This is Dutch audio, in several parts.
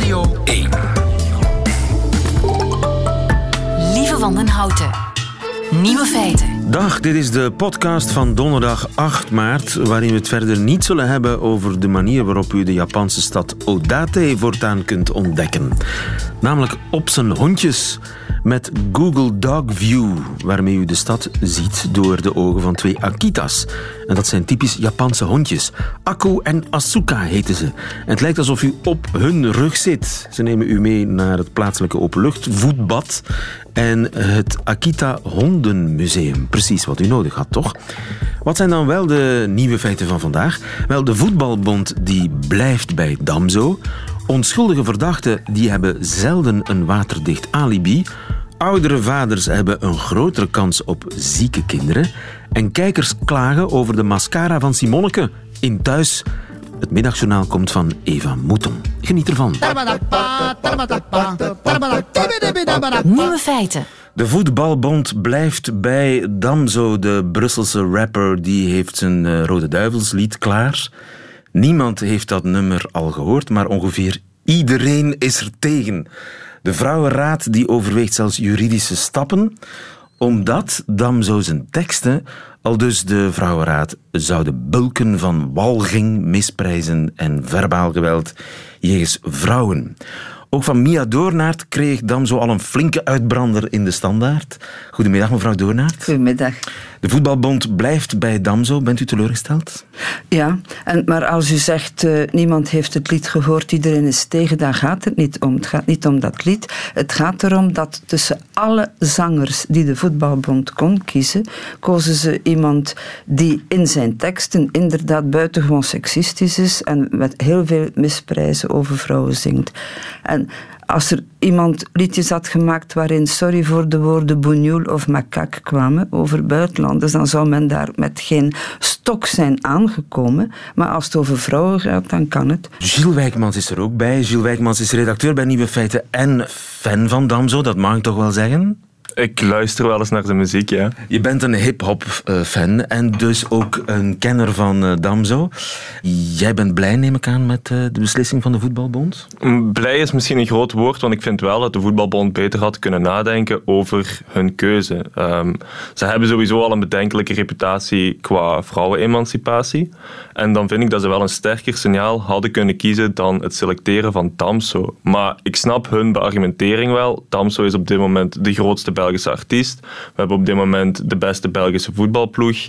Radio 1. Lieve van den Houten. Nieuwe feiten. Dag, dit is de podcast van donderdag 8 maart, waarin we het verder niet zullen hebben over de manier waarop u de Japanse stad Odate voortaan kunt ontdekken. Namelijk op zijn hondjes met Google Dog View, waarmee u de stad ziet door de ogen van twee Akitas. En dat zijn typisch Japanse hondjes. Akko en Asuka heten ze. En het lijkt alsof u op hun rug zit. Ze nemen u mee naar het plaatselijke openluchtvoetbad en het Akita Hondenmuseum. Precies wat u nodig had, toch? Wat zijn dan wel de nieuwe feiten van vandaag? Wel, de voetbalbond die blijft bij Damso. Onschuldige verdachten die hebben zelden een waterdicht alibi. Oudere vaders hebben een grotere kans op zieke kinderen. En kijkers klagen over de mascara van Simonneke in Thuis. Het middagjournaal komt van Eva Mouton. Geniet ervan. Nieuwe feiten. De voetbalbond blijft bij Damso, de Brusselse rapper. Die heeft zijn uh, Rode Duivelslied klaar. Niemand heeft dat nummer al gehoord, maar ongeveer iedereen is er tegen. De Vrouwenraad die overweegt zelfs juridische stappen, omdat Damso zijn teksten al dus de Vrouwenraad zouden bulken van walging, misprijzen en verbaal geweld jegens vrouwen. Ook van Mia Doornaert kreeg Damso al een flinke uitbrander in de standaard. Goedemiddag, mevrouw Doornaert. Goedemiddag. De voetbalbond blijft bij Damso. Bent u teleurgesteld? Ja, en, maar als u zegt uh, niemand heeft het lied gehoord, iedereen is tegen, daar gaat het niet om. Het gaat niet om dat lied. Het gaat erom dat tussen alle zangers die de voetbalbond kon kiezen, kozen ze iemand die in zijn teksten inderdaad buitengewoon seksistisch is en met heel veel misprijzen over vrouwen zingt. En als er iemand liedjes had gemaakt waarin sorry voor de woorden boenjoel of makak kwamen over buitenlanders, dan zou men daar met geen stok zijn aangekomen. Maar als het over vrouwen gaat, dan kan het. Gilles Wijkmans is er ook bij. Gilles Wijkmans is redacteur bij Nieuwe Feiten en fan van Damso, dat mag ik toch wel zeggen? Ik luister wel eens naar zijn muziek, ja. Je bent een hip-hop fan en dus ook een kenner van uh, Damso. Jij bent blij, neem ik aan, met uh, de beslissing van de voetbalbond? Blij is misschien een groot woord, want ik vind wel dat de voetbalbond beter had kunnen nadenken over hun keuze. Um, ze hebben sowieso al een bedenkelijke reputatie qua vrouwenemancipatie. En dan vind ik dat ze wel een sterker signaal hadden kunnen kiezen dan het selecteren van Damso. Maar ik snap hun beargumentering wel. Damso is op dit moment de grootste Belgische artiest. We hebben op dit moment de beste Belgische voetbalploeg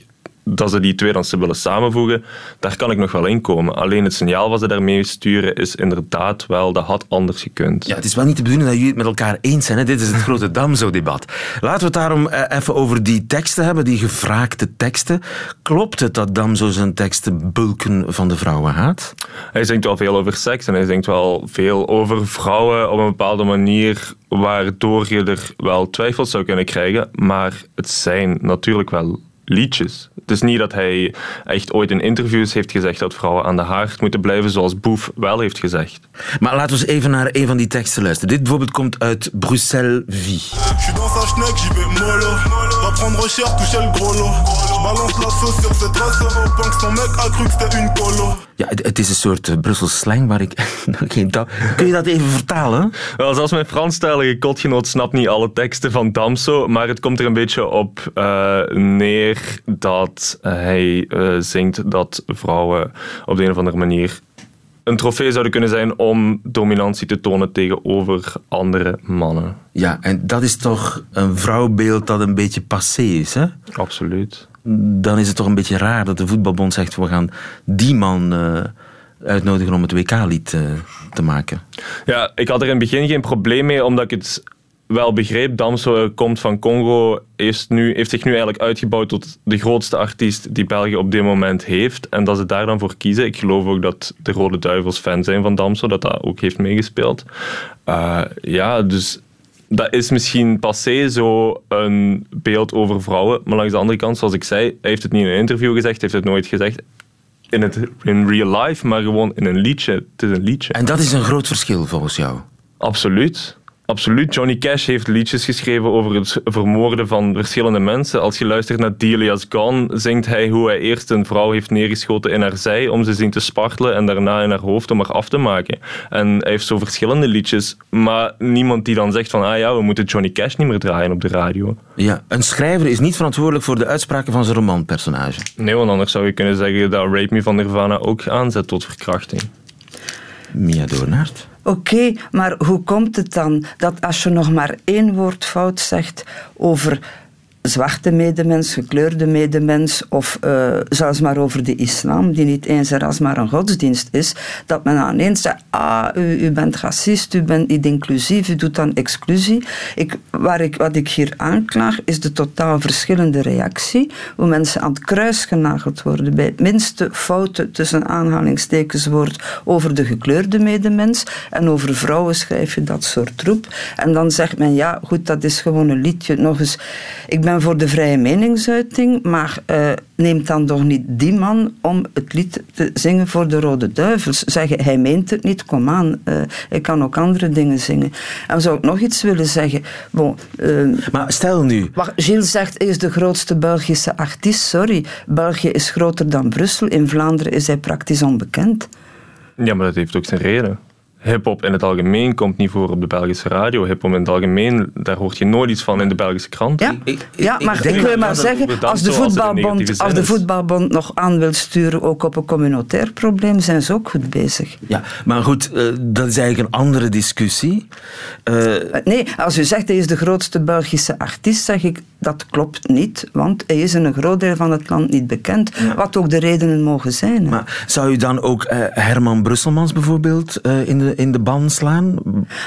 dat ze die twee dan willen samenvoegen, daar kan ik nog wel in komen. Alleen het signaal wat ze daarmee sturen is inderdaad wel, dat had anders gekund. Ja, het is wel niet de bedoeling dat jullie het met elkaar eens zijn. Hè? Dit is het grote Damso-debat. Laten we het daarom eh, even over die teksten hebben, die gevraagde teksten. Klopt het dat Damso zijn teksten bulken van de vrouwen haat? Hij zingt wel veel over seks en hij zingt wel veel over vrouwen op een bepaalde manier waardoor je er wel twijfels zou kunnen krijgen. Maar het zijn natuurlijk wel liedjes. Het is niet dat hij echt ooit in interviews heeft gezegd dat vrouwen aan de haard moeten blijven, zoals Boef wel heeft gezegd. Maar laten we eens even naar een van die teksten luisteren. Dit bijvoorbeeld komt uit Bruxelles Vie. Ja, het is een soort uh, Brussels slang waar ik geen. Kun je dat even vertalen? Wel, zelfs mijn Franstalige kotgenoot snapt niet alle teksten van Damso, maar het komt er een beetje op uh, neer dat hij uh, zingt dat vrouwen op de een of andere manier een trofee zouden kunnen zijn om dominantie te tonen tegenover andere mannen. Ja, en dat is toch een vrouwbeeld dat een beetje passé is, hè? Absoluut. Dan is het toch een beetje raar dat de voetbalbond zegt: we gaan die man uh, uitnodigen om het WK-lied uh, te maken. Ja, ik had er in het begin geen probleem mee, omdat ik het wel begreep. Damso komt van Congo, heeft, nu, heeft zich nu eigenlijk uitgebouwd tot de grootste artiest die België op dit moment heeft. En dat ze daar dan voor kiezen. Ik geloof ook dat de Rode Duivels fan zijn van Damso, dat dat ook heeft meegespeeld. Uh, ja, dus dat is misschien passé zo een beeld over vrouwen. Maar langs de andere kant, zoals ik zei, hij heeft het niet in een interview gezegd, heeft het nooit gezegd in, het, in real life, maar gewoon in een liedje. Het is een liedje. En dat is een groot verschil volgens jou? Absoluut. Absoluut. Johnny Cash heeft liedjes geschreven over het vermoorden van verschillende mensen. Als je luistert naar Delia's Gone, zingt hij hoe hij eerst een vrouw heeft neergeschoten in haar zij om ze zien te spartelen en daarna in haar hoofd om haar af te maken. En hij heeft zo verschillende liedjes, maar niemand die dan zegt van ah ja, we moeten Johnny Cash niet meer draaien op de radio. Ja, een schrijver is niet verantwoordelijk voor de uitspraken van zijn romanpersonage. Nee, want anders zou je kunnen zeggen dat Rape Me van Nirvana ook aanzet tot verkrachting. Mia Doornaert. Oké, maar hoe komt het dan dat als je nog maar één woord fout zegt over zwarte medemens, gekleurde medemens, of uh, zelfs maar over de islam, die niet eens en als maar een godsdienst is, dat men aaneens zegt, ah, u, u, bent racist, u bent niet inclusief, u doet dan exclusie. Ik, waar ik, wat ik hier aanklaag, is de totaal verschillende reactie, hoe mensen aan het kruis genageld worden bij het minste foute tussen aanhalingstekens woord over de gekleurde medemens, en over vrouwen schrijf je dat soort troep. En dan zegt men, ja, goed, dat is gewoon een liedje. Nog eens, ik ben voor de vrije meningsuiting, maar uh, neemt dan toch niet die man om het lied te zingen voor de Rode Duivels. Zeggen, hij meent het niet, kom aan, uh, ik kan ook andere dingen zingen. En zou ik nog iets willen zeggen? Bon, uh, maar stel nu... Wat Gilles zegt, hij is de grootste Belgische artiest. Sorry, België is groter dan Brussel. In Vlaanderen is hij praktisch onbekend. Ja, maar dat heeft ook zijn reden hip-hop in het algemeen komt niet voor op de Belgische radio. Hip-hop in het algemeen, daar hoort je nooit iets van in de Belgische krant. Ja, ja maar ik, wil maar zeggen, als de, voetbalbond, als de voetbalbond nog aan wil sturen, ook op een communautair probleem, zijn ze ook goed bezig. Ja, maar goed, uh, dat is eigenlijk een andere discussie. Uh, nee, als u zegt hij is de grootste Belgische artiest, zeg ik dat klopt niet, want hij is in een groot deel van het land niet bekend, ja. wat ook de redenen mogen zijn. Hè. Maar zou u dan ook uh, Herman Brusselmans bijvoorbeeld in de in de ban slaan?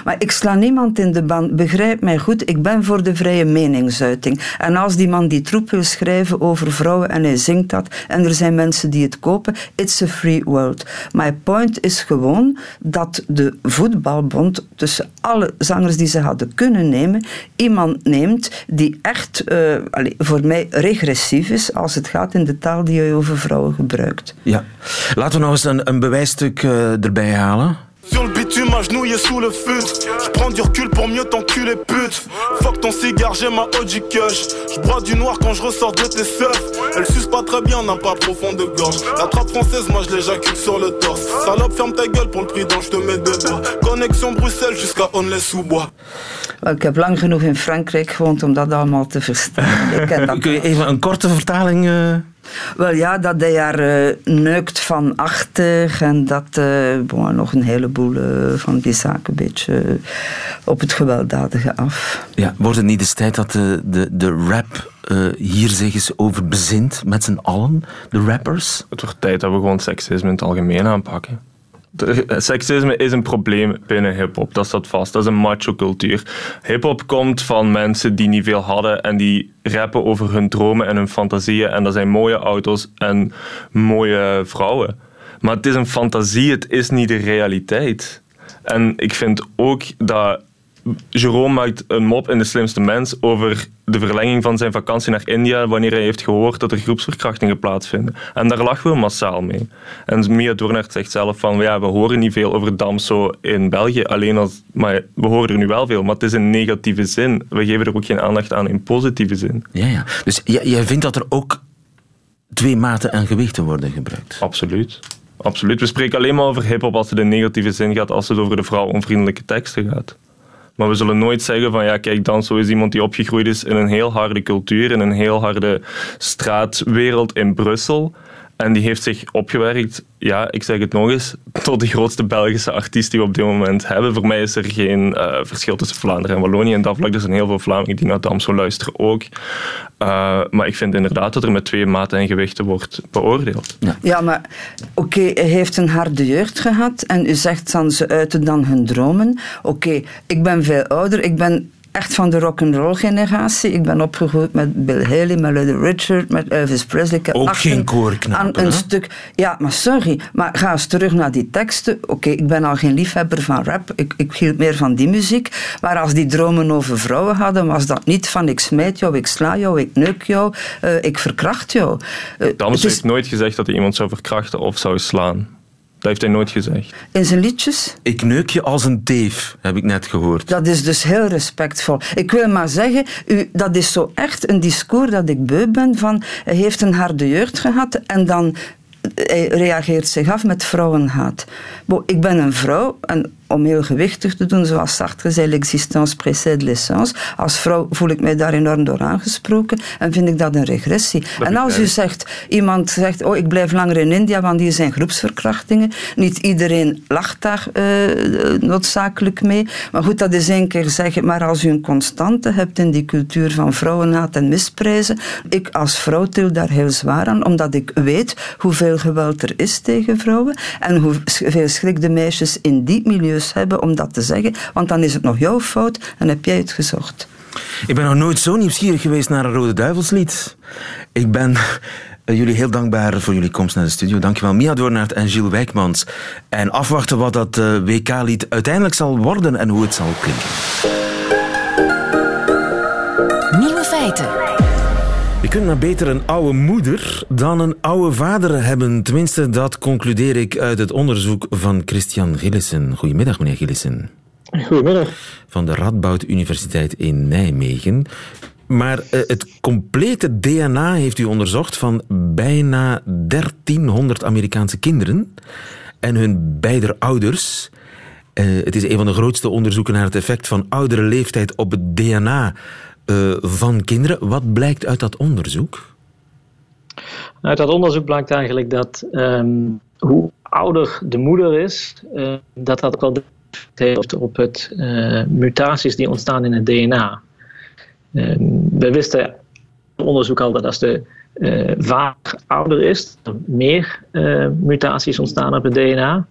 Maar ik sla niemand in de ban. Begrijp mij goed, ik ben voor de vrije meningsuiting. En als die man die troep wil schrijven over vrouwen en hij zingt dat en er zijn mensen die het kopen, it's a free world. My point is gewoon dat de voetbalbond tussen alle zangers die ze hadden kunnen nemen, iemand neemt die echt uh, allez, voor mij regressief is als het gaat in de taal die je over vrouwen gebruikt. Ja. Laten we nog eens een, een bewijsstuk uh, erbij halen. Sur le bitume, agenouillé sous le feu. Je prends du recul pour mieux t'enculer, pute. Fuck ton cigare, j'ai ma OG Kush. Je bois du noir quand je ressors de tes seufs. Elle suce pas très bien, n'a pas profond de gorge. La trappe française, moi je l'éjacule sur le torse. Salope, ferme ta gueule pour le prix dont je te mets dedans. Connexion Bruxelles jusqu'à Onles-sous-Bois. Ik heb lang genoeg in Frankrijk gewoond om dat allemaal te verstaan. Kun je even een korte vertaling... Uh... Wel ja, dat hij haar uh, neukt van achter en dat uh, bon, nog een heleboel uh, van die zaken een beetje op het gewelddadige af. Ja, wordt het niet eens tijd dat de, de, de rap hier zich eens over bezint met z'n allen, de rappers? Het wordt tijd dat we gewoon seksisme in het algemeen aanpakken. Seksisme is een probleem binnen hip-hop, dat staat vast. Dat is een macho-cultuur. Hip-hop komt van mensen die niet veel hadden en die rappen over hun dromen en hun fantasieën. En dat zijn mooie auto's en mooie vrouwen. Maar het is een fantasie, het is niet de realiteit. En ik vind ook dat Jerome maakt een mop in De Slimste Mens over de verlenging van zijn vakantie naar India wanneer hij heeft gehoord dat er groepsverkrachtingen plaatsvinden. En daar lachen we massaal mee. En Mia Doornaert zegt zelf van, ja, we horen niet veel over Damso in België, alleen als, maar we horen er nu wel veel, maar het is in negatieve zin. We geven er ook geen aandacht aan in positieve zin. Ja, ja. Dus jij vindt dat er ook twee maten en gewichten worden gebruikt? Absoluut. Absoluut. We spreken alleen maar over hip-hop als het in negatieve zin gaat, als het over de vrouw-onvriendelijke teksten gaat. Maar we zullen nooit zeggen van ja, kijk, Danso is iemand die opgegroeid is in een heel harde cultuur, in een heel harde straatwereld in Brussel. En die heeft zich opgewerkt, ja, ik zeg het nog eens, tot de grootste Belgische artiest die we op dit moment hebben. Voor mij is er geen uh, verschil tussen Vlaanderen en Wallonië. En dat vlak er zijn heel veel Vlamingen die naar Damso luisteren ook. Uh, maar ik vind inderdaad dat er met twee maten en gewichten wordt beoordeeld. Ja, ja maar oké, okay, hij heeft een harde jeugd gehad en u zegt dan ze uiten dan hun dromen. Oké, okay, ik ben veel ouder, ik ben echt van de rock'n'roll generatie. Ik ben opgegroeid met Bill Haley, met Little Richard, met Elvis Presley. Ik Ook geen koorknaap. een stuk. Ja, maar sorry. Maar ga eens terug naar die teksten. Oké, ik ben al geen liefhebber van rap. Ik, ik hield meer van die muziek. Maar als die dromen over vrouwen hadden, was dat niet van ik smijt jou, ik sla jou, ik neuk jou, uh, ik verkracht jou. Uh, Dams heeft nooit gezegd dat hij iemand zou verkrachten of zou slaan. Dat heeft hij nooit gezegd. In zijn liedjes? Ik neuk je als een teef, heb ik net gehoord. Dat is dus heel respectvol. Ik wil maar zeggen, u, dat is zo echt een discours dat ik beu ben van hij heeft een harde jeugd gehad en dan hij reageert zich af met vrouwenhaat. Bo, ik ben een vrouw en om heel gewichtig te doen, zoals Sartre zei, l'existence précède l'essence. Als vrouw voel ik mij daar enorm door aangesproken en vind ik dat een regressie. en als u zegt, iemand zegt, oh ik blijf langer in India, want die zijn groepsverkrachtingen. Niet iedereen lacht daar uh, noodzakelijk mee. Maar goed, dat is één keer zeggen. Maar als u een constante hebt in die cultuur van vrouwenhaat en misprijzen, ik als vrouw til daar heel zwaar aan, omdat ik weet hoeveel geweld er is tegen vrouwen en hoeveel schrik de meisjes in die milieus hebben om dat te zeggen, want dan is het nog jouw fout en heb jij het gezocht. Ik ben nog nooit zo nieuwsgierig geweest naar een Rode Duivelslied. Ik ben eh, jullie heel dankbaar voor jullie komst naar de studio. Dankjewel Mia Doornaert en Gilles Wijkmans. En afwachten wat dat eh, WK-lied uiteindelijk zal worden en hoe het zal klinken. Nieuwe feiten. Je kunt maar beter een oude moeder dan een oude vader hebben. Tenminste, dat concludeer ik uit het onderzoek van Christian Gillissen. Goedemiddag, meneer Gillissen. Goedemiddag. Van de Radboud Universiteit in Nijmegen. Maar uh, het complete DNA heeft u onderzocht van bijna 1300 Amerikaanse kinderen en hun beide ouders. Uh, het is een van de grootste onderzoeken naar het effect van oudere leeftijd op het DNA uh, van kinderen. Wat blijkt uit dat onderzoek? Uit dat onderzoek blijkt eigenlijk dat um, hoe ouder de moeder is, uh, dat dat ook wel heeft op het uh, mutaties die ontstaan in het DNA. Um, we wisten in onderzoek al dat als de vader ouder is, er meer mutaties ontstaan op het DNA.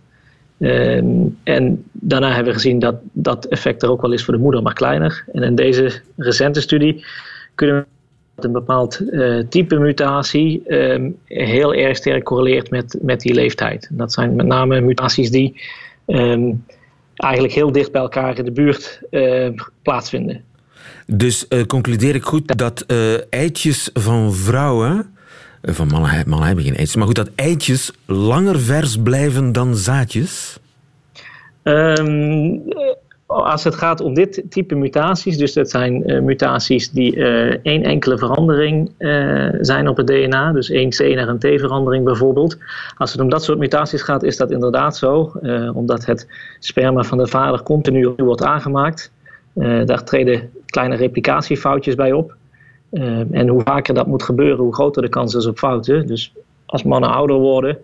Um, en daarna hebben we gezien dat dat effect er ook wel is voor de moeder, maar kleiner. En in deze recente studie kunnen we dat een bepaald uh, type mutatie um, heel erg sterk correleert met, met die leeftijd. Dat zijn met name mutaties die um, eigenlijk heel dicht bij elkaar in de buurt uh, plaatsvinden. Dus uh, concludeer ik goed dat eitjes van vrouwen van mannen, mannen hebben geen eitjes. Maar goed, dat eitjes langer vers blijven dan zaadjes? Um, als het gaat om dit type mutaties, dus dat zijn uh, mutaties die uh, één enkele verandering zijn op het DNA, dus één C naar een T-verandering bijvoorbeeld. Als het om dat soort mutaties gaat, is dat inderdaad zo, omdat het sperma van de vader continu wordt aangemaakt. daar treden kleine replicatiefoutjes bij op. Ehm, en hoe vaker dat moet gebeuren, hoe groter de kans is op fouten. Dus als mannen ouder worden,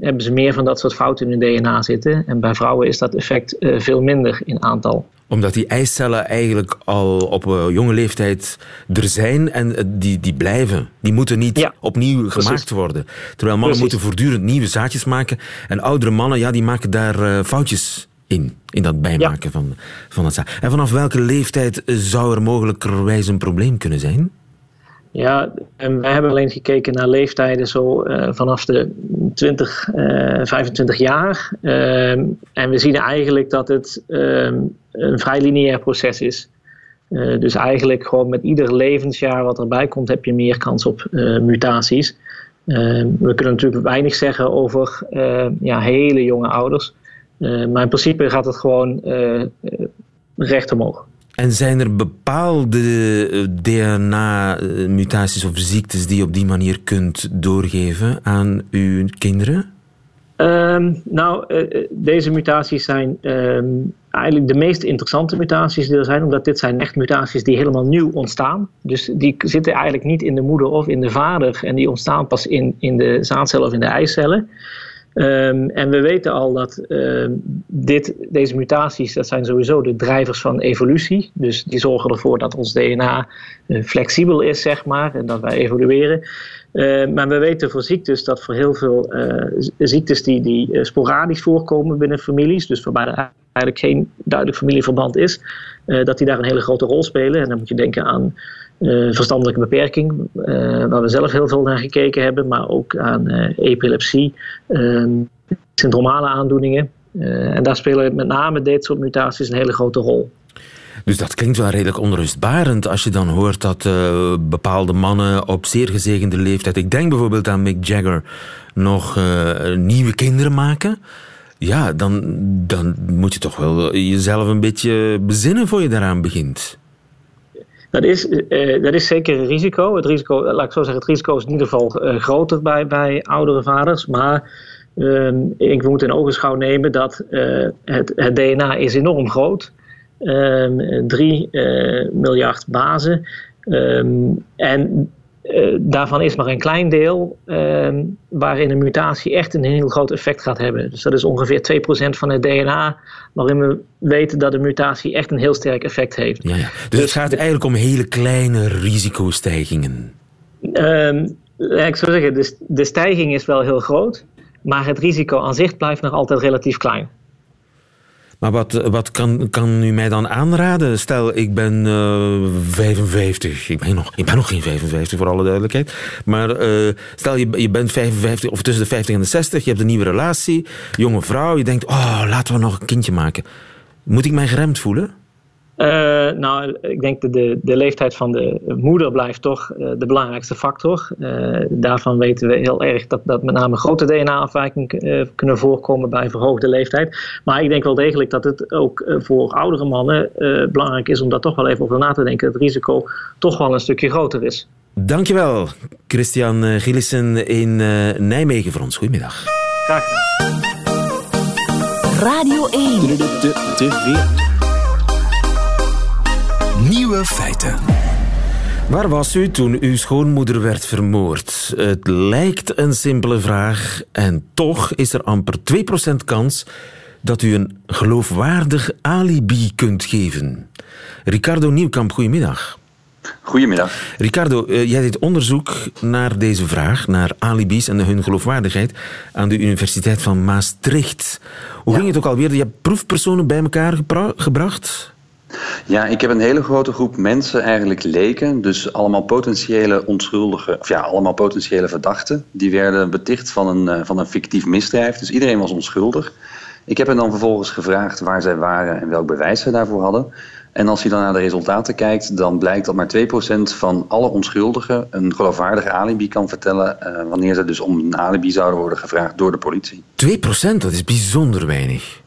hebben ze meer van dat soort fouten in hun DNA zitten. En bij vrouwen is dat effect uh, veel minder in aantal. Omdat die eicellen eigenlijk al op een jonge leeftijd er zijn en eh, die, die blijven. Die moeten niet ja, opnieuw precies. gemaakt worden. Terwijl mannen precies. moeten voortdurend nieuwe zaadjes maken. En oudere mannen, ja, die maken daar foutjes in. In dat bijmaken ja. van, van dat zaad. En vanaf welke leeftijd zou er mogelijkerwijs een probleem kunnen zijn? Ja, en wij hebben alleen gekeken naar leeftijden zo uh, vanaf de 20, uh, 25 jaar. Uh, en we zien eigenlijk dat het ehm, een vrij lineair proces is. Eh, dus eigenlijk gewoon met ieder levensjaar wat erbij komt, heb je meer kans op eh, mutaties. Ehm, we kunnen natuurlijk weinig zeggen over ja, hele jonge ouders. maar in principe gaat het gewoon recht omhoog. En zijn er bepaalde eh, DNA-mutaties of ziektes die je op die manier kunt doorgeven aan uw kinderen? Um, nou, uh, deze mutaties zijn um, eigenlijk de meest interessante mutaties die er zijn, omdat dit zijn echt mutaties die helemaal nieuw ontstaan. Dus die zitten eigenlijk niet in de moeder of in de vader en die ontstaan pas in, in de zaadcellen of in de eicellen. Um, en we weten al dat uh, dit, deze mutaties, dat zijn sowieso de drijvers van evolutie. Dus die zorgen ervoor dat ons DNA uh, flexibel is, zeg maar, en dat wij evolueren. Uh, maar we weten voor ziektes dat voor heel veel ziektes die, die sporadisch voorkomen binnen families, dus waarbij er eigenlijk geen duidelijk familieverband is, dat die daar een hele grote rol spelen. En dan moet je denken aan uh, verstandelijke beperking, uh, waar we zelf heel veel naar gekeken hebben, maar ook aan uh, epilepsie, syndromale aandoeningen. en daar spelen met name dit soort mutaties een hele grote rol. Dus dat klinkt wel redelijk onrustbarend als je dan hoort dat bepaalde mannen op zeer gezegende leeftijd, ik denk bijvoorbeeld aan Mick Jagger, nog nieuwe kinderen maken. Ja, dan, dan moet je toch wel jezelf een beetje bezinnen voor je daaraan begint. Dat is, uh, dat is zeker een risico. Het risico, laat ik zo zeggen, het risico is in ieder geval uh, groter bij, bij oudere vaders. Maar uh, ik moet in ogenschouw nemen dat het, het DNA is enorm groot. Um, 3 miljard bazen. Um, en uh, daarvan is maar een klein deel uh, waarin een mutatie echt een heel groot effect gaat hebben. Dus dat is ongeveer 2% van het DNA waarin we weten dat een mutatie echt een heel sterk effect heeft. Ja, ja. Dus, dus, het gaat eigenlijk om hele kleine risicostijgingen. Uh, ik zou zeggen, de, de stijging is wel heel groot, maar het risico aan zich blijft nog altijd relatief klein. Maar wat, wat kan, kan u mij dan aanraden? Stel, ik ben uh, eh, 55. Ik ben, nog, ik ben nog geen 55, voor alle duidelijkheid. Maar uh, stel, je, je bent 55 of tussen de 50 en de 60. Je hebt een nieuwe relatie. Jonge vrouw. Je denkt, oh, laten we nog een kindje maken. Moet ik mij geremd voelen? Uh, nou, ik denk dat de, de leeftijd van de moeder blijft toch uh, de belangrijkste factor. Uh, daarvan weten we heel erg dat, dat met name grote DNA-afwijkingen kunnen voorkomen bij verhoogde leeftijd. Maar ik denk wel degelijk dat het ook voor oudere mannen belangrijk is om daar toch wel even over na te denken. Dat het risico toch wel een stukje groter is. Dankjewel, Christian Gillissen in Nijmegen voor ons. Goedemiddag. Graag gedaan. Radio 1. Nieuwe feiten. Waar was u toen uw schoonmoeder werd vermoord? Het lijkt een simpele vraag en toch is er amper 2% kans dat u een geloofwaardig alibi kunt geven. Ricardo Nieuwkamp, goedemiddag. Goedemiddag. Ricardo, eh, jij deed onderzoek naar deze vraag, naar alibis en hun geloofwaardigheid, aan de Universiteit van Maastricht. Hoe ging het ook alweer? Je hebt proefpersonen bij elkaar gebracht? Ja, ik heb een hele grote groep mensen eigenlijk leken. Dus allemaal potentiële onschuldigen, of ja, allemaal potentiële verdachten. Die werden beticht van een, eh, van een fictief misdrijf. Dus iedereen was onschuldig. Ik heb hen dan vervolgens gevraagd waar zij waren en welk bewijs zij daarvoor hadden. En als je dan naar de resultaten kijkt, dan blijkt dat maar 2% van alle onschuldigen een geloofwaardige alibi kan vertellen. Uh, wanneer ze dus om een alibi zouden worden gevraagd door de politie. 2%, dat is bijzonder weinig.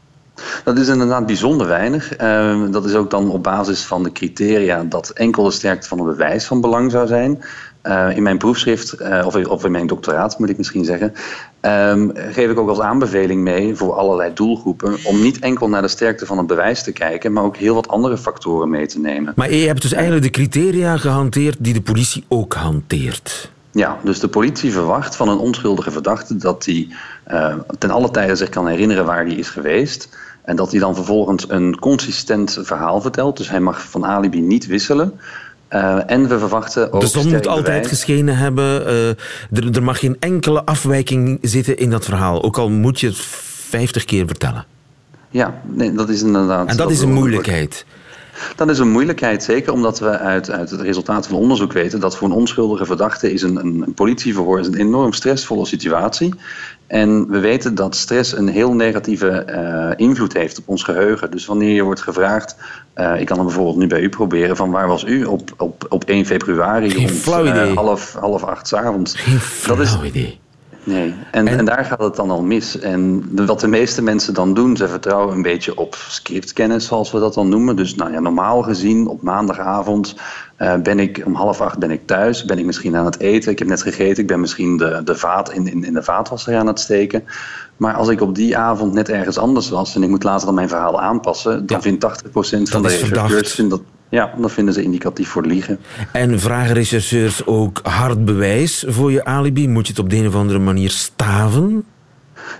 Dat is inderdaad bijzonder weinig. Uh, dat is ook dan op basis van de criteria dat enkel de sterkte van het bewijs van belang zou zijn. Uh, in mijn proefschrift, uh, of, of, in mijn doctoraat moet ik misschien zeggen, ehm, geef ik ook als aanbeveling mee voor allerlei doelgroepen om niet enkel naar de sterkte van het bewijs te kijken, maar ook heel wat andere factoren mee te nemen. Maar je hebt dus eigenlijk de criteria gehanteerd die de politie ook hanteert. Ja, dus de politie verwacht van een onschuldige verdachte dat hij uh, ten alle tijde zich kan herinneren waar hij is geweest. En dat hij dan vervolgens een consistent verhaal vertelt. Dus hij mag van alibi niet wisselen. Uh, en we verwachten ook. De zon moet altijd geschenen hebben. Uh, er, er, mag geen enkele afwijking zitten in dat verhaal. Ook al moet je het vijftig keer vertellen. Ja, nee, dat is inderdaad. En dat, is een moeilijkheid. Dat is een moeilijkheid, zeker omdat we uit, uit het resultaat van onderzoek weten dat voor een onschuldige verdachte is een, een politieverhoor is een enorm stressvolle situatie. En we weten dat stress een heel negatieve uh, invloed heeft op ons geheugen. Dus wanneer je wordt gevraagd, uh, ik kan het bijvoorbeeld nu bij u proberen, van waar was u op, op, op 1 februari rond uh, half, half acht s avonds. Geen flauw dat is, idee. Nee, en, en, daar gaat het dan al mis. En wat de meeste mensen dan doen, ze vertrouwen een beetje op scriptkennis, zoals we dat dan noemen. Dus nou ja, normaal gezien op maandagavond uh, ben ik om half acht ben ik thuis, ben ik misschien aan het eten. Ik heb net gegeten, ik ben misschien de, de vaat in, in, in de vaatwasser aan het steken. Maar als ik op die avond net ergens anders was en ik moet later dan mijn verhaal aanpassen, dan vindt 80% van de rechercheurs dat ja, dan vinden ze indicatief voor liegen. En vragen rechercheurs ook hard bewijs voor je alibi? Moet je het op de een of andere manier staven?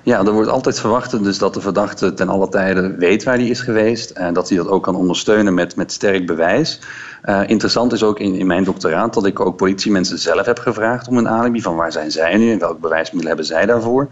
Ja, er wordt altijd verwacht dus dat de verdachte ten alle tijde weet waar hij is geweest. En dat hij dat ook kan ondersteunen met, met sterk bewijs. Uh, interessant is ook in, in mijn doctoraat dat ik ook politiemensen zelf heb gevraagd om een alibi. Van waar zijn zij nu en welk bewijsmiddel hebben zij daarvoor?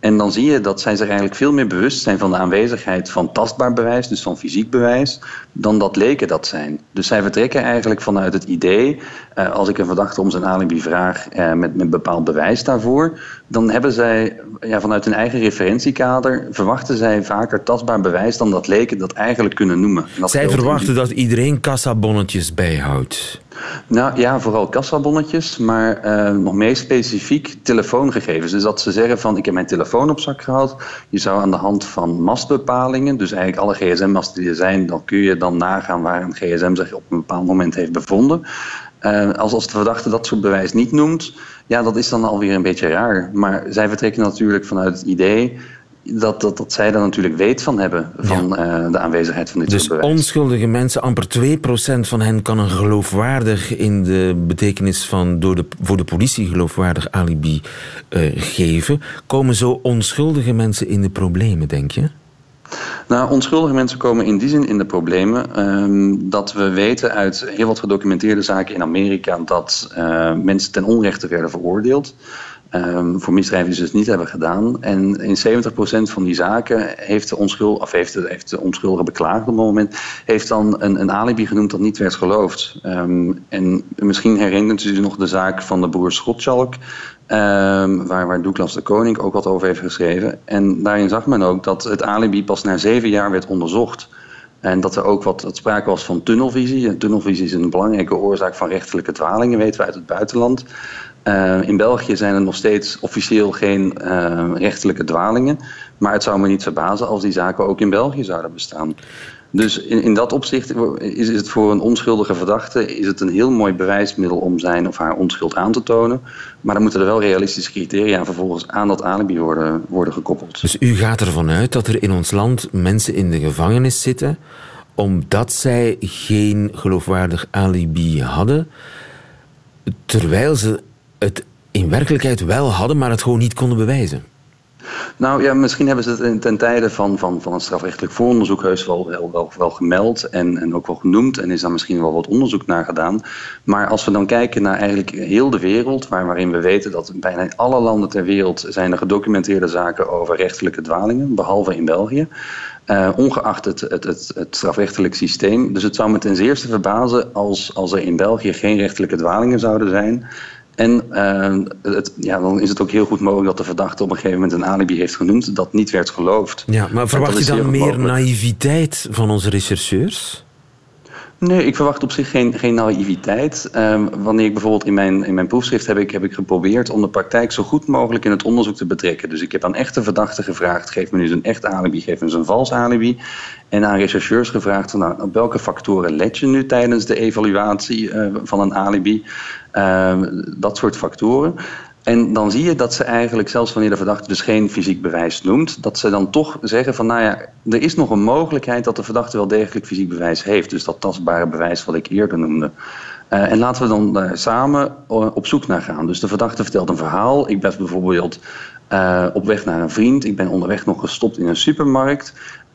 En dan zie je dat zij zich eigenlijk veel meer bewust zijn van de aanwezigheid van tastbaar bewijs, dus van fysiek bewijs, dan dat leken dat zijn. Dus zij vertrekken eigenlijk vanuit het idee, uh, als ik een verdachte om zijn alibi vraag uh, met, met bepaald bewijs daarvoor, dan hebben zij ja, vanuit hun eigen referentiekader, verwachten zij vaker tastbaar bewijs dan dat leken dat eigenlijk kunnen noemen. Dat zij verwachten dat iedereen kassabonnetjes bijhoudt. Nou ja, vooral kassabonnetjes, maar uh, nog meer specifiek telefoongegevens. Dus dat ze zeggen van ik heb mijn telefoon op zak gehad. Je zou aan de hand van mastbepalingen, dus eigenlijk alle gsm-masten die er zijn, dan kun je dan nagaan waar een gsm zich op een bepaald moment heeft bevonden. Uh, als, als de verdachte dat soort bewijs niet noemt, ja, dat is dan alweer een beetje raar. Maar zij vertrekken natuurlijk vanuit het idee dat, dat, dat zij er natuurlijk weet van hebben, van ja. uh, de aanwezigheid van dit dus soort bewijs. onschuldige mensen, amper 2% van hen kan een geloofwaardig, in de betekenis van door de, voor de politie geloofwaardig alibi uh, geven. Komen zo onschuldige mensen in de problemen, denk je? Nou, onschuldige mensen komen in die zin in de problemen um, dat we weten uit heel wat gedocumenteerde zaken in Amerika dat uh, mensen ten onrechte werden veroordeeld. Um, voor misdrijven die ze dus niet hebben gedaan. En in 70% van die zaken heeft de, onschuld, of heeft de, heeft de onschuldige beklaagd op het moment, heeft dan een, een alibi genoemd dat niet werd geloofd. Um, en misschien herinnert u zich nog de zaak van de broer Schotschalk, um, waar, waar Douglas de Koning ook wat over heeft geschreven. En daarin zag men ook dat het alibi pas na zeven jaar werd onderzocht. En dat er ook wat, wat sprake was van tunnelvisie. En tunnelvisie is een belangrijke oorzaak van rechterlijke dwalingen, weten we uit het buitenland. Uh, in België zijn er nog steeds officieel geen uh, rechterlijke dwalingen. Maar het zou me niet verbazen als die zaken ook in België zouden bestaan. Dus in, in dat opzicht is, is het voor een onschuldige verdachte is het een heel mooi bewijsmiddel om zijn of haar onschuld aan te tonen. Maar dan moeten er wel realistische criteria vervolgens aan dat alibi worden, worden gekoppeld. Dus u gaat ervan uit dat er in ons land mensen in de gevangenis zitten omdat zij geen geloofwaardig alibi hadden, terwijl ze het in werkelijkheid wel hadden, maar het gewoon niet konden bewijzen. Nou ja, misschien hebben ze het ten tijde van, van, van een strafrechtelijk vooronderzoek heus wel, wel, wel, wel gemeld en, en ook wel genoemd. En is daar misschien wel wat onderzoek naar gedaan. Maar als we dan kijken naar eigenlijk heel de wereld, waar, waarin we weten dat bijna alle landen ter wereld zijn er gedocumenteerde zaken over rechtelijke dwalingen, behalve in België. Uh, ongeacht het, het, het, het, strafrechtelijk systeem. Dus het zou me ten zeerste verbazen als, als er in België geen rechtelijke dwalingen zouden zijn. En uh, het, ja, dan is het ook heel goed mogelijk dat de verdachte op een gegeven moment een alibi heeft genoemd dat niet werd geloofd. Ja, maar verwacht je dan meer naïviteit van onze rechercheurs? Nee, ik verwacht op zich geen, geen naïviteit. Um, wanneer ik bijvoorbeeld in mijn, in mijn proefschrift heb ik, heb ik geprobeerd om de praktijk zo goed mogelijk in het onderzoek te betrekken. Dus ik heb aan echte verdachten gevraagd: geef me nu een echt alibi, geef me eens een vals alibi. En aan rechercheurs gevraagd: nou, op welke factoren let je nu tijdens de evaluatie uh, van een alibi? Uh, dat soort factoren. En dan zie je dat ze eigenlijk, zelfs wanneer de verdachte dus geen fysiek bewijs noemt, dat ze dan toch zeggen van nou ja, er is nog een mogelijkheid dat de verdachte wel degelijk fysiek bewijs heeft. Dus dat tastbare bewijs wat ik eerder noemde. Uh, en laten we dan uh, samen op zoek naar gaan. Dus de verdachte vertelt een verhaal. Ik ben bijvoorbeeld op weg naar een vriend. Ik ben onderweg nog gestopt in een supermarkt.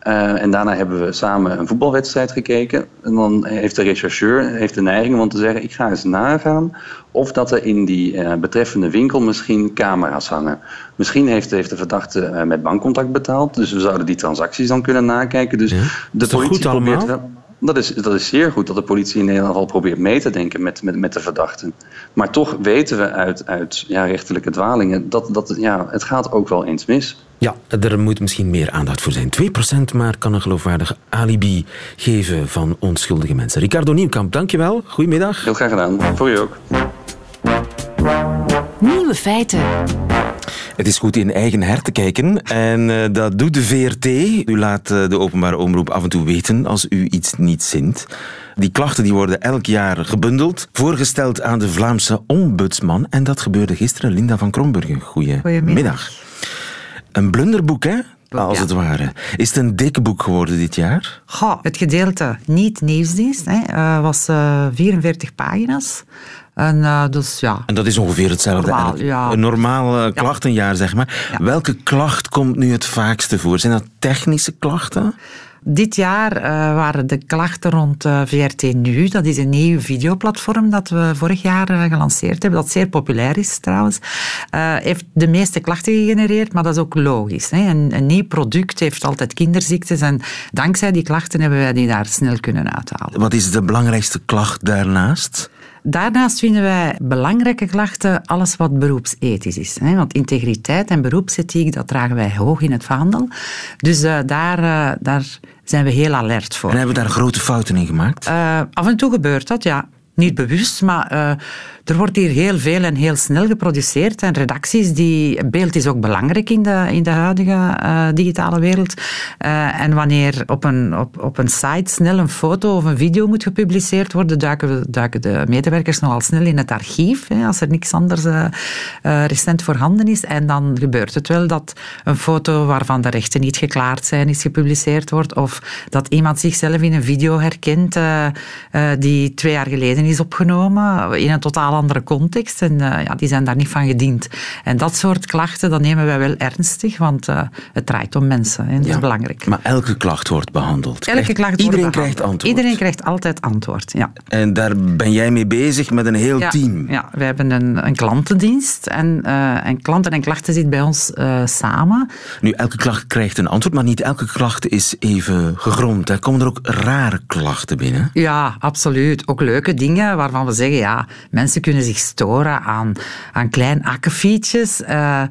Uh, en daarna hebben we samen een voetbalwedstrijd gekeken. En dan heeft de rechercheur heeft de neiging om te zeggen: Ik ga eens nagaan of dat er in die uh, betreffende winkel misschien camera's hangen. Misschien heeft, heeft de verdachte uh, met bankcontact betaald. Dus we zouden die transacties dan kunnen nakijken. Dus ja, de politie goed probeert wel. Dat is, dat is zeer goed dat de politie in Nederland al probeert mee te denken met, met, met de verdachten. Maar toch weten we uit, uit ja, rechterlijke dwalingen dat, dat ja, het gaat ook wel eens mis. Ja, er moet misschien meer aandacht voor zijn. 2% maar kan een geloofwaardig alibi geven van onschuldige mensen. Ricardo Nieuwkamp, dankjewel. Goedemiddag. Heel graag gedaan. Voor u ook. Nieuwe feiten. Het is goed in eigen her te kijken en uh, dat doet de VRT. U laat uh, de openbare omroep af en toe weten als u iets niet zint. Die klachten die worden elk jaar gebundeld, voorgesteld aan de Vlaamse ombudsman. En dat gebeurde gisteren. Linda van Kromburgen, goedemiddag. Een blunderboek, hè? Als het ware. Is het een dik boek geworden dit jaar? Goh, het gedeelte niet nieuwsdienst hè, uh, was uh, 44 pagina's. En, uh, dus, ja. en dat is ongeveer hetzelfde. Normaal, ja. Een normaal uh, klachtenjaar, zeg maar. Welke klacht komt nu het vaakste voor? Zijn dat technische klachten? Dit jaar uh, waren de klachten rond uh, VRT Nu. Dat is een nieuw videoplatform dat we vorig jaar uh, gelanceerd hebben. Dat zeer populair is trouwens. heeft de meeste klachten gegenereerd, maar dat is ook logisch. Hè. Een, een, nieuw product heeft altijd kinderziektes. En dankzij die klachten hebben wij die daar snel kunnen uithalen. Wat is de belangrijkste klacht daarnaast? Daarnaast vinden wij belangrijke klachten alles wat beroepsethisch is. Want integriteit en beroepsethiek, dat dragen wij hoog in het vaandel. Dus uh, daar, uh, daar zijn we heel alert voor. En hebben we daar grote fouten in gemaakt? Uh, af en toe gebeurt dat, ja. Niet bewust, maar er wordt hier heel veel en heel snel geproduceerd. En redacties, die, beeld is ook belangrijk in de, in de huidige uh, digitale wereld. Uh, en wanneer op een, op, op een site snel een foto of een video moet gepubliceerd worden, duiken, de medewerkers nogal snel in het archief, hè, als er niks anders uh, recent voorhanden is. En dan gebeurt het wel dat een foto waarvan de rechten niet geklaard zijn, is gepubliceerd wordt. Of dat iemand zichzelf in een video herkent die twee jaar geleden is opgenomen, in een totaal andere context en uh, ja, die zijn daar niet van gediend. En dat soort klachten, dat nemen wij wel ernstig, want uh, het draait om mensen en dat ja, is belangrijk. Maar elke klacht wordt behandeld. Elke klacht Iedereen wordt krijgt antwoord. Iedereen krijgt altijd antwoord, ja. En daar ben jij mee bezig met een heel ja, team? Ja, wij hebben een, een klantendienst en, uh, en klanten en klachten zitten bij ons samen. Nu, elke klacht krijgt een antwoord, maar niet elke klacht is even gegrond. Er komen er ook rare klachten binnen? Ja, absoluut. Ook leuke dingen waarvan we zeggen, ja, mensen kunnen zich storen aan, aan klein akkefietjes. Uh,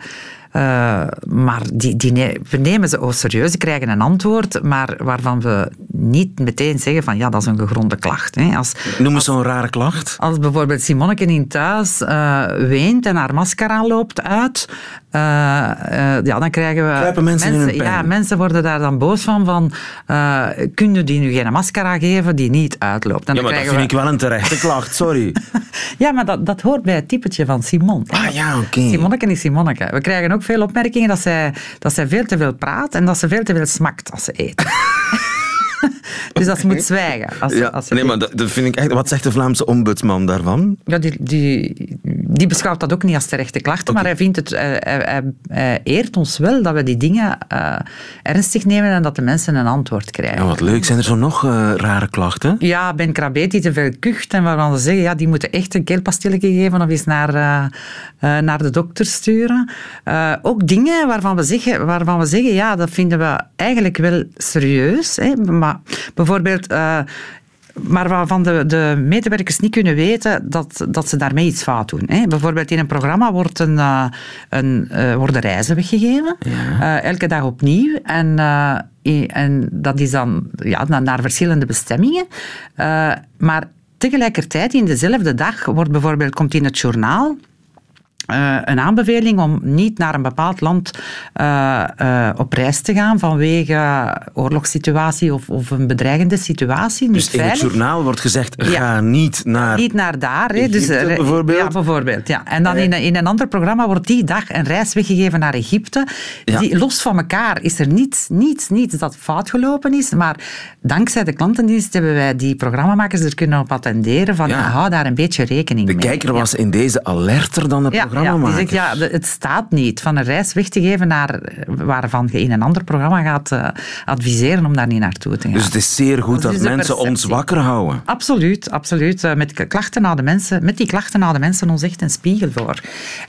uh, maar die, die ne we nemen ze ook serieus, die krijgen een antwoord, maar waarvan we niet meteen zeggen van ja, dat is een gegronde klacht. Hè. Als, Noem eens zo'n rare klacht. Als bijvoorbeeld Simonneke in thuis uh, weent en haar mascara loopt uit, uh, ja, dan krijgen we... Kruipen mensen, mensen, in hun Ja, mensen worden daar dan boos van, van kun je die nu geen mascara geven die niet uitloopt? En ja, maar dat vind we... ik wel een terechte klacht, sorry. ja, maar dat, dat hoort bij het typetje van Simon. Ah ja, oké. Okay. Simonneke is Simonneke. We krijgen ook veel opmerkingen dat zij, dat zij veel te veel praat en dat ze veel te veel smakt als ze eet. dus dat ze moet zwijgen. Als, ja, als nee, maar dat, dat, vind ik echt... Wat zegt de Vlaamse ombudsman daarvan? Ja, die, die, die beschouwt dat ook niet als terechte klachten, okay. maar hij, vindt het, hij, hij, hij, eert ons wel dat we die dingen uh, ernstig nemen en dat de mensen een antwoord krijgen. Ja, wat leuk. Zijn er zo nog uh, rare klachten? Ja, Ben Krabet die te veel kucht en waarvan ze zeggen, ja, die moeten echt een keelpastilletje geven of eens naar, naar de dokter sturen. ook dingen waarvan we, zeggen, waarvan we zeggen, ja, dat vinden we eigenlijk wel serieus, hè, maar bijvoorbeeld uh, maar waarvan de, de, medewerkers niet kunnen weten dat, dat ze daarmee iets fout doen. Hè. Bijvoorbeeld in een programma wordt een, uh, een, uh, worden reizen weggegeven, ja. elke dag opnieuw. En, en dat is dan ja, naar, naar verschillende bestemmingen. maar tegelijkertijd, in dezelfde dag, wordt bijvoorbeeld, komt in het journaal uh, een aanbeveling om niet naar een bepaald land uh, uh, op reis te gaan vanwege oorlogssituatie of, of een bedreigende situatie. Dus in het journaal wordt gezegd, ga ja. niet naar Niet naar daar. Hè. Egypte, dus, bijvoorbeeld? Ja, bijvoorbeeld. Ja. En dan in, in een ander programma wordt die dag een reis weggegeven naar Egypte. Ja. Die, los van elkaar is er niets, niets, niets dat fout gelopen is. Maar dankzij de klantendienst hebben wij die programmamakers er kunnen op attenderen van, Ja. hou daar een beetje rekening De mee. kijker was in deze alerter dan de Ja, ja, die zegt, ja, het staat niet van een reis weg te geven naar waarvan je in een ander programma gaat eh, adviseren om daar niet naartoe te gaan. Dus het is zeer goed Dat mensen ons wakker houden. Absoluut, absoluut. Eh, Met, klachten naar de mensen, met die klachten de mensen ons echt een spiegel voor.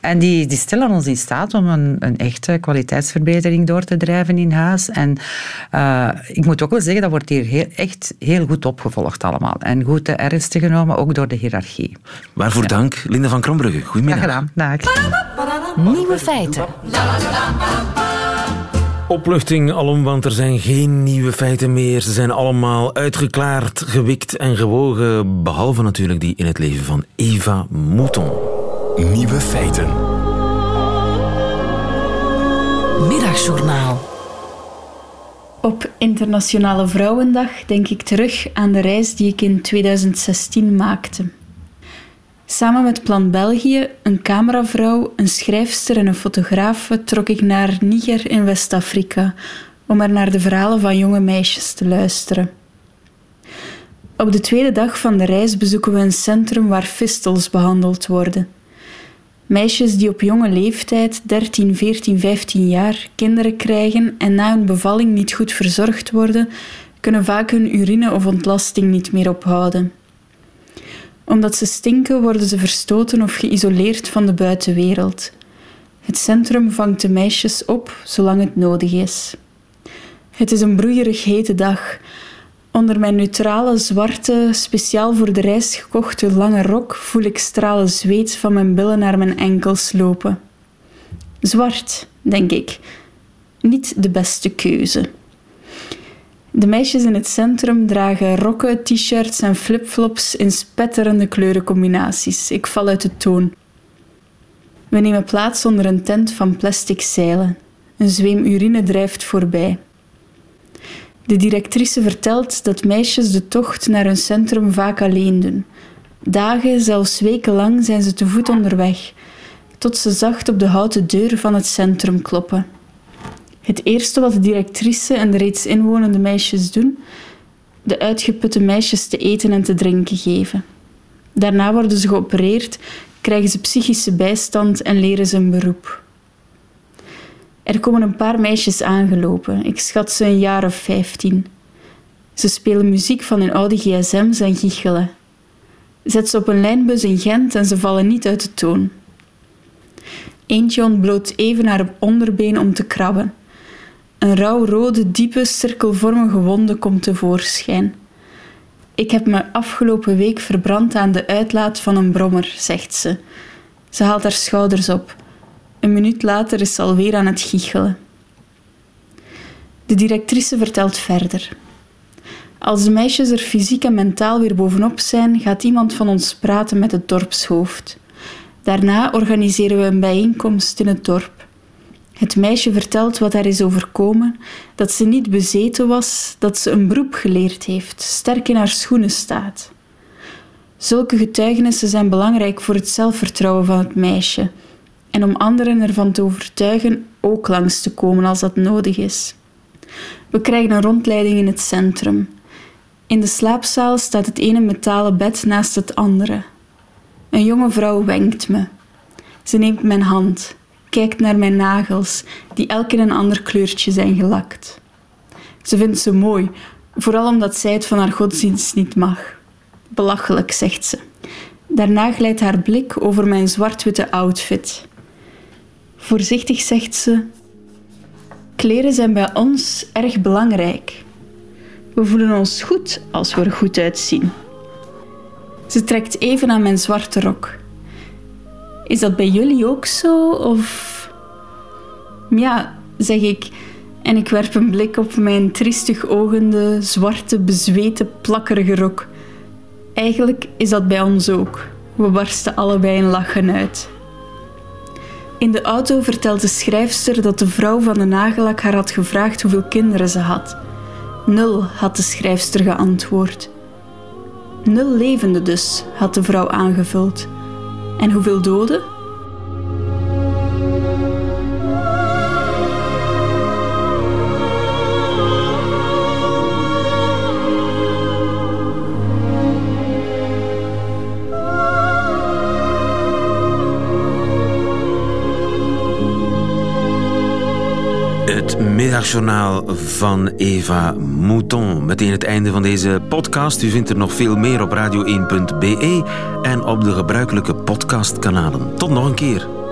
En die, die stellen ons in staat om een, een echte kwaliteitsverbetering door te drijven in huis. En eh, ik moet ook wel zeggen, dat wordt hier heel, echt heel goed opgevolgd allemaal. En goed eh, ernstig genomen, ook door de hiërarchie. Waarvoor dank, Linda van Krombrugge. Goedemiddag. gedaan. Dag. Nieuwe feiten. Opluchting alom, want er zijn geen nieuwe feiten meer. Ze zijn allemaal uitgeklaard, gewikt en gewogen. Behalve natuurlijk die in het leven van Eva Mouton. Nieuwe feiten. Middagjournaal. Op Internationale Vrouwendag denk ik terug aan de reis die ik in 2016 maakte. Samen met Plan België, een cameravrouw, een schrijfster en een fotograaf trok ik naar Niger in West-Afrika om er naar de verhalen van jonge meisjes te luisteren. Op de tweede dag van de reis bezoeken we een centrum waar fistels behandeld worden. Meisjes die op jonge leeftijd, 13, 14, 15 jaar, kinderen krijgen en na hun bevalling niet goed verzorgd worden, kunnen vaak hun urine of ontlasting niet meer ophouden. Omdat ze stinken, worden ze verstoten of geïsoleerd van de buitenwereld. Het centrum vangt de meisjes op zolang het nodig is. Het is een broeierig hete dag. Onder mijn neutrale, zwarte, speciaal voor de reis gekochte lange rok voel ik stralen zweet van mijn billen naar mijn enkels lopen. Zwart, denk ik. Niet de beste keuze. De meisjes in het centrum dragen rokken, t-shirts en flipflops in spetterende kleurencombinaties. Ik val uit de toon. We nemen plaats onder een tent van plastic zeilen. Een zweem urine drijft voorbij. De directrice vertelt dat meisjes de tocht naar hun centrum vaak alleen doen. Dagen, zelfs wekenlang zijn ze te voet onderweg, tot ze zacht op de houten deur van het centrum kloppen. Het eerste wat de directrice en de reeds inwonende meisjes doen, de uitgeputte meisjes te eten en te drinken geven. Daarna worden ze geopereerd, krijgen ze psychische bijstand en leren ze een beroep. Er komen een paar meisjes aangelopen, ik schat ze een jaar of vijftien. Ze spelen muziek van hun oude gsm's en giechelen. Zet ze op een lijnbus in Gent en ze vallen niet uit de toon. Eentje ontbloot even haar onderbeen om te krabben. Een rauw-rode, diepe, cirkelvormige wonde komt tevoorschijn. Ik heb me afgelopen week verbrand aan de uitlaat van een brommer, zegt ze. Ze haalt haar schouders op. Een minuut later is ze alweer aan het giechelen. De directrice vertelt verder. Als de meisjes er fysiek en mentaal weer bovenop zijn, gaat iemand van ons praten met het dorpshoofd. Daarna organiseren we een bijeenkomst in het dorp. Het meisje vertelt wat haar is overkomen, dat ze niet bezeten was, dat ze een beroep geleerd heeft, sterk in haar schoenen staat. Zulke getuigenissen zijn belangrijk voor het zelfvertrouwen van het meisje en om anderen ervan te overtuigen ook langs te komen als dat nodig is. We krijgen een rondleiding in het centrum. In de slaapzaal staat het ene metalen bed naast het andere. Een jonge vrouw wenkt me. Ze neemt mijn hand kijkt naar mijn nagels, die elk in een ander kleurtje zijn gelakt. Ze vindt ze mooi, vooral omdat zij het van haar godsdienst niet mag. Belachelijk, zegt ze. Daarna glijdt haar blik over mijn zwart-witte outfit. Voorzichtig zegt ze: Kleren zijn bij ons erg belangrijk. We voelen ons goed als we er goed uitzien. Ze trekt even aan mijn zwarte rok. Is dat bij jullie ook zo? Of ja, zeg ik. En ik werp een blik op mijn triestig ogende, zwarte, bezweten, plakkerige rok. Eigenlijk is dat bij ons ook. We barsten allebei in lachen uit. In de auto vertelt de schrijfster dat de vrouw van de nagellak haar had gevraagd hoeveel kinderen ze had. Nul, had de schrijfster geantwoord. Nul levende dus, had de vrouw aangevuld. En hoeveel doden? Middagjournaal van Eva Mouton. Meteen het einde van deze podcast. U vindt er nog veel meer op radio1.be en op de gebruikelijke podcastkanalen. Tot nog een keer.